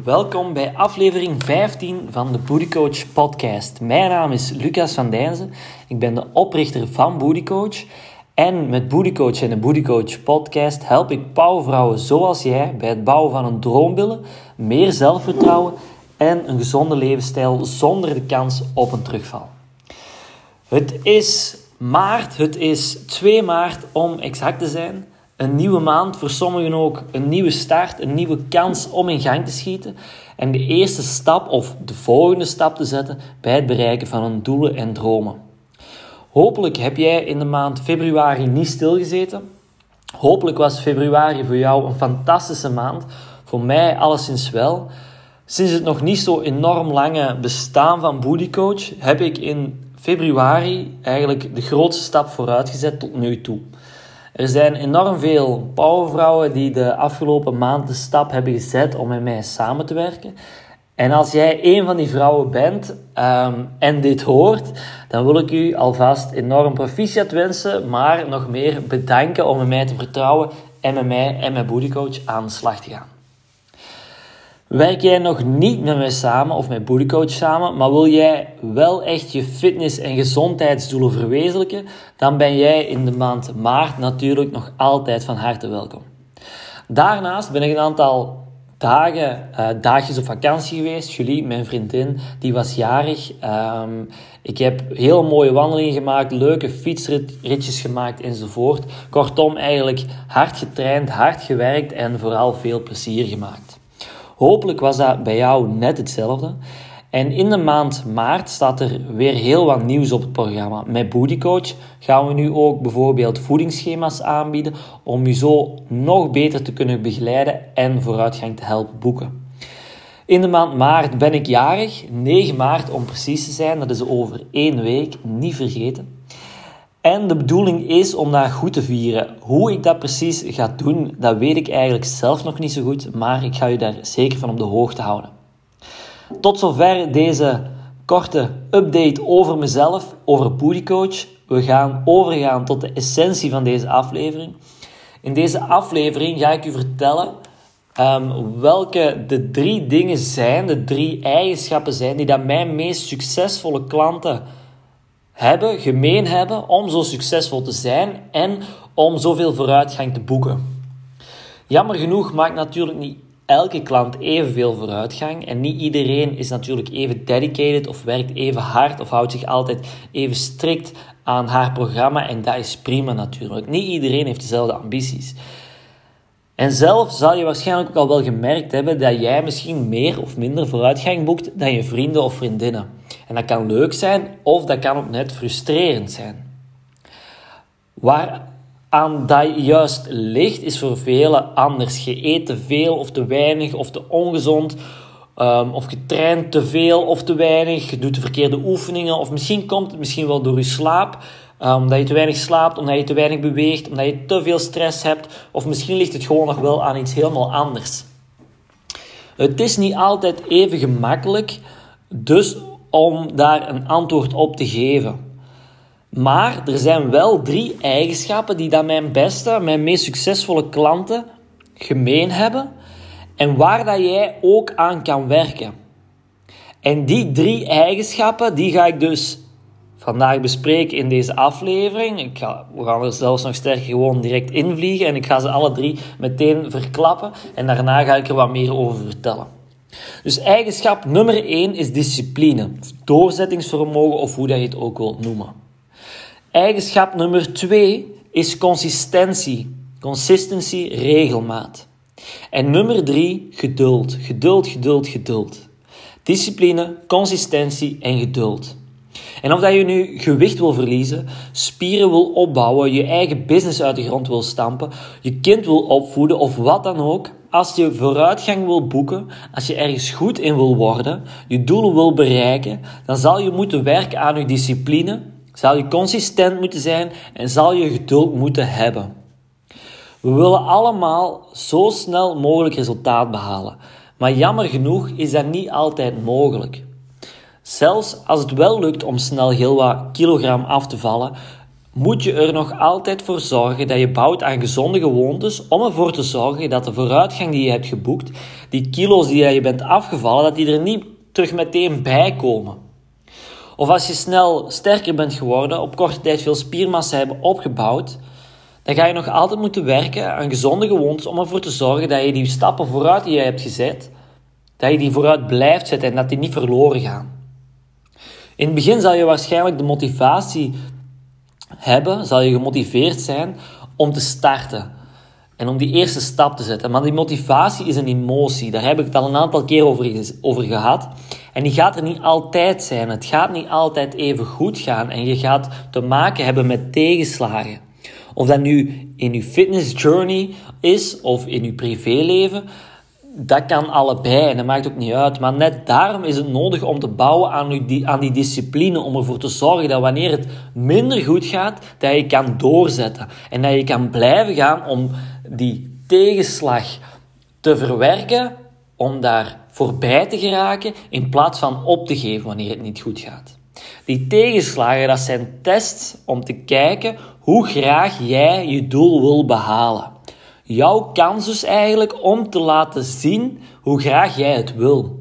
Welkom bij aflevering 15 van de Booty Coach podcast. Mijn naam is Lucas van Dijnzen. Ik ben de oprichter van Booty Coach. En met Booty Coach en de Booty Coach podcast help ik powervrouwen zoals jij bij het bouwen van een droombillen, meer zelfvertrouwen en een gezonde levensstijl zonder de kans op een terugval. Het is maart, het is 2 maart om exact te zijn. Een nieuwe maand, voor sommigen ook een nieuwe start, een nieuwe kans om in gang te schieten. En de eerste stap of de volgende stap te zetten bij het bereiken van hun doelen en dromen. Hopelijk heb jij in de maand februari niet stilgezeten. Hopelijk was februari voor jou een fantastische maand. Voor mij alleszins wel. Sinds het nog niet zo enorm lange bestaan van Booty Coach heb ik in februari eigenlijk de grootste stap vooruit gezet tot nu toe. Er zijn enorm veel powervrouwen die de afgelopen maand de stap hebben gezet om met mij samen te werken. En als jij een van die vrouwen bent um, en dit hoort, dan wil ik u alvast enorm proficiat wensen, maar nog meer bedanken om met mij te vertrouwen en met mij en mijn bodycoach aan de slag te gaan. Werk jij nog niet met mij samen of met Bodycoach samen, maar wil jij wel echt je fitness- en gezondheidsdoelen verwezenlijken, dan ben jij in de maand maart natuurlijk nog altijd van harte welkom. Daarnaast ben ik een aantal dagen, uh, dagjes op vakantie geweest. Julie, mijn vriendin, die was jarig. Um, ik heb heel mooie wandelingen gemaakt, leuke fietsritjes gemaakt enzovoort. Kortom, eigenlijk hard getraind, hard gewerkt en vooral veel plezier gemaakt. Hopelijk was dat bij jou net hetzelfde. En in de maand maart staat er weer heel wat nieuws op het programma. Met Booty Coach gaan we nu ook bijvoorbeeld voedingsschema's aanbieden om je zo nog beter te kunnen begeleiden en vooruitgang te helpen boeken. In de maand maart ben ik jarig, 9 maart om precies te zijn, dat is over één week, niet vergeten. En de bedoeling is om dat goed te vieren. Hoe ik dat precies ga doen, dat weet ik eigenlijk zelf nog niet zo goed, maar ik ga je daar zeker van op de hoogte houden. Tot zover deze korte update over mezelf, over Coach. We gaan overgaan tot de essentie van deze aflevering. In deze aflevering ga ik u vertellen um, welke de drie dingen zijn, de drie eigenschappen zijn die dat mijn meest succesvolle klanten hebben, gemeen hebben om zo succesvol te zijn en om zoveel vooruitgang te boeken. Jammer genoeg maakt natuurlijk niet elke klant evenveel vooruitgang en niet iedereen is natuurlijk even dedicated of werkt even hard of houdt zich altijd even strikt aan haar programma en dat is prima natuurlijk. Niet iedereen heeft dezelfde ambities. En zelf zal je waarschijnlijk ook al wel gemerkt hebben dat jij misschien meer of minder vooruitgang boekt dan je vrienden of vriendinnen. En dat kan leuk zijn of dat kan ook net frustrerend zijn. Waar aan dat juist ligt, is voor velen anders. Je eet te veel of te weinig of te ongezond. Um, of je traint te veel of te weinig. Je doet de verkeerde oefeningen. Of misschien komt het misschien wel door je slaap. Um, omdat je te weinig slaapt, omdat je te weinig beweegt, omdat je te veel stress hebt. Of misschien ligt het gewoon nog wel aan iets helemaal anders. Het is niet altijd even gemakkelijk. Dus om daar een antwoord op te geven. Maar er zijn wel drie eigenschappen die dat mijn beste, mijn meest succesvolle klanten gemeen hebben en waar dat jij ook aan kan werken. En die drie eigenschappen, die ga ik dus vandaag bespreken in deze aflevering. Ik ga, we gaan er zelfs nog sterker gewoon direct invliegen en ik ga ze alle drie meteen verklappen en daarna ga ik er wat meer over vertellen. Dus eigenschap nummer 1 is discipline, doorzettingsvermogen of hoe dat je het ook wilt noemen. Eigenschap nummer 2 is consistentie, consistency, regelmaat. En nummer 3, geduld, geduld, geduld, geduld. Discipline, consistentie en geduld. En of dat je nu gewicht wil verliezen, spieren wil opbouwen, je eigen business uit de grond wil stampen, je kind wil opvoeden of wat dan ook, als je vooruitgang wil boeken, als je ergens goed in wil worden, je doelen wil bereiken, dan zal je moeten werken aan je discipline, zal je consistent moeten zijn en zal je geduld moeten hebben. We willen allemaal zo snel mogelijk resultaat behalen, maar jammer genoeg is dat niet altijd mogelijk. Zelfs als het wel lukt om snel heel wat kilogram af te vallen, moet je er nog altijd voor zorgen dat je bouwt aan gezonde gewoontes om ervoor te zorgen dat de vooruitgang die je hebt geboekt, die kilo's die je bent afgevallen, dat die er niet terug meteen bij komen. Of als je snel sterker bent geworden, op korte tijd veel spiermassa hebben opgebouwd, dan ga je nog altijd moeten werken aan gezonde gewoontes om ervoor te zorgen dat je die stappen vooruit die je hebt gezet, dat je die vooruit blijft zetten en dat die niet verloren gaan. In het begin zal je waarschijnlijk de motivatie hebben, zal je gemotiveerd zijn om te starten. En om die eerste stap te zetten. Maar die motivatie is een emotie. Daar heb ik het al een aantal keer over, over gehad. En die gaat er niet altijd zijn. Het gaat niet altijd even goed gaan. En je gaat te maken hebben met tegenslagen. Of dat nu in je fitness journey is of in je privéleven dat kan allebei en dat maakt ook niet uit. Maar net daarom is het nodig om te bouwen aan, die, aan die discipline. Om ervoor te zorgen dat wanneer het minder goed gaat, dat je kan doorzetten. En dat je kan blijven gaan om die tegenslag te verwerken. Om daar voorbij te geraken in plaats van op te geven wanneer het niet goed gaat. Die tegenslagen, dat zijn tests om te kijken hoe graag jij je doel wil behalen jouw kans dus eigenlijk om te laten zien hoe graag jij het wil.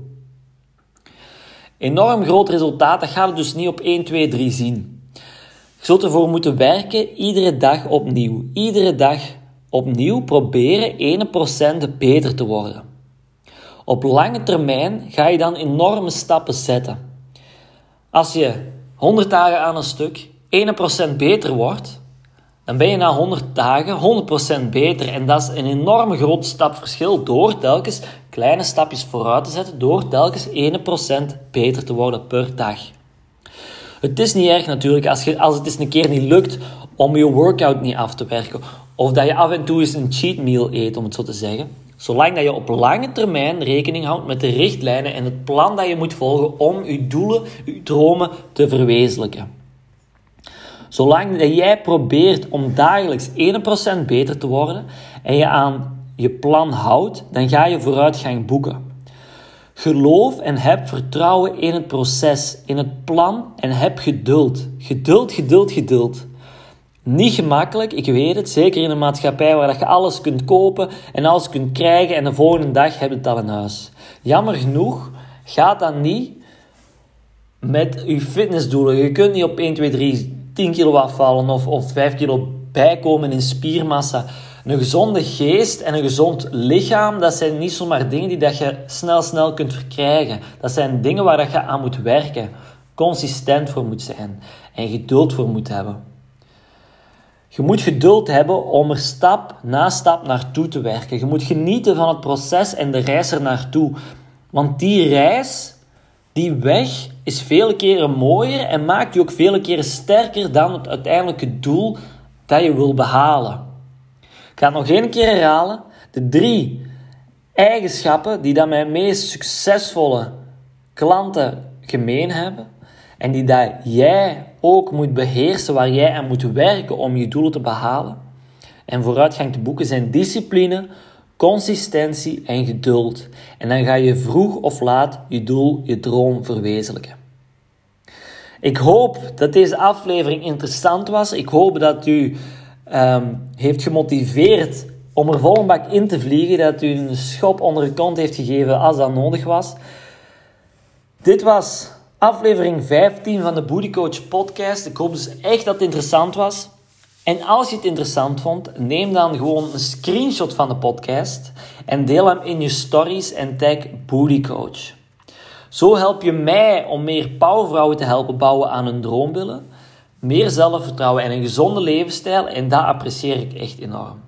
Enorm groot resultaat, dat gaat het dus niet op 1, 2, 3 zien. Je zult ervoor moeten werken, iedere dag opnieuw. Iedere dag opnieuw proberen 1% beter te worden. Op lange termijn ga je dan enorme stappen zetten. Als je 100 dagen aan een stuk 1% beter wordt, dan ben je na 100 dagen 100% beter. En dat is een enorme groot stapverschil door telkens kleine stapjes vooruit te zetten, door telkens 1% beter te worden per dag. Het is niet erg natuurlijk als, je, als het eens een keer niet lukt om je workout niet af te werken. Of dat je af en toe eens een cheat meal eet, om het zo te zeggen. Zolang dat je op lange termijn rekening houdt met de richtlijnen en het plan dat je moet volgen om je doelen, je dromen te verwezenlijken. Zolang dat jij probeert om dagelijks 1% beter te worden en je aan je plan houdt, dan ga je vooruitgang boeken. Geloof en heb vertrouwen in het proces, in het plan en heb geduld. Geduld, geduld, geduld. Niet gemakkelijk, ik weet het. Zeker in een maatschappij waar je alles kunt kopen en alles kunt krijgen en de volgende dag heb je het al in huis. Jammer genoeg gaat dat niet met je fitnessdoelen. Je kunt niet op 1, 2, 3 10 kilo afvallen of, of 5 kilo bijkomen in spiermassa. Een gezonde geest en een gezond lichaam, dat zijn niet zomaar dingen die dat je snel, snel kunt verkrijgen. Dat zijn dingen waar dat je aan moet werken, consistent voor moet zijn en geduld voor moet hebben. Je moet geduld hebben om er stap na stap naartoe te werken. Je moet genieten van het proces en de reis er naartoe. Want die reis, die weg, is vele keren mooier en maakt je ook vele keren sterker dan het uiteindelijke doel dat je wil behalen. Ik ga het nog één keer herhalen. De drie eigenschappen die dat mijn meest succesvolle klanten gemeen hebben en die dat jij ook moet beheersen, waar jij aan moet werken om je doelen te behalen en vooruitgang te boeken, zijn discipline, consistentie en geduld. En dan ga je vroeg of laat je doel, je droom verwezenlijken. Ik hoop dat deze aflevering interessant was. Ik hoop dat u um, heeft gemotiveerd om er vol bak in te vliegen. Dat u een schop onder de kont heeft gegeven als dat nodig was. Dit was aflevering 15 van de Booty Coach podcast. Ik hoop dus echt dat het interessant was. En als je het interessant vond, neem dan gewoon een screenshot van de podcast en deel hem in je stories en tag Booty Coach. Zo help je mij om meer powervrouwen te helpen bouwen aan hun droombillen, meer zelfvertrouwen en een gezonde levensstijl en dat apprecieer ik echt enorm.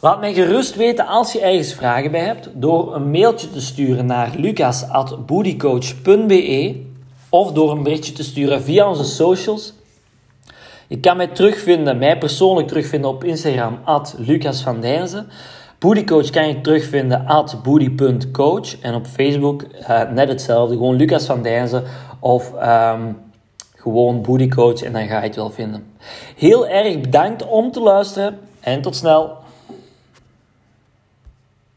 Laat mij gerust weten als je ergens vragen bij hebt door een mailtje te sturen naar lucas.bootycoach.be of door een berichtje te sturen via onze socials je kan mij terugvinden, mij persoonlijk terugvinden op Instagram, at Lucas van Dijnzen. Bootycoach kan je terugvinden at booty.coach. En op Facebook uh, net hetzelfde, gewoon Lucas van Dijnzen of um, gewoon Bootycoach en dan ga je het wel vinden. Heel erg bedankt om te luisteren en tot snel.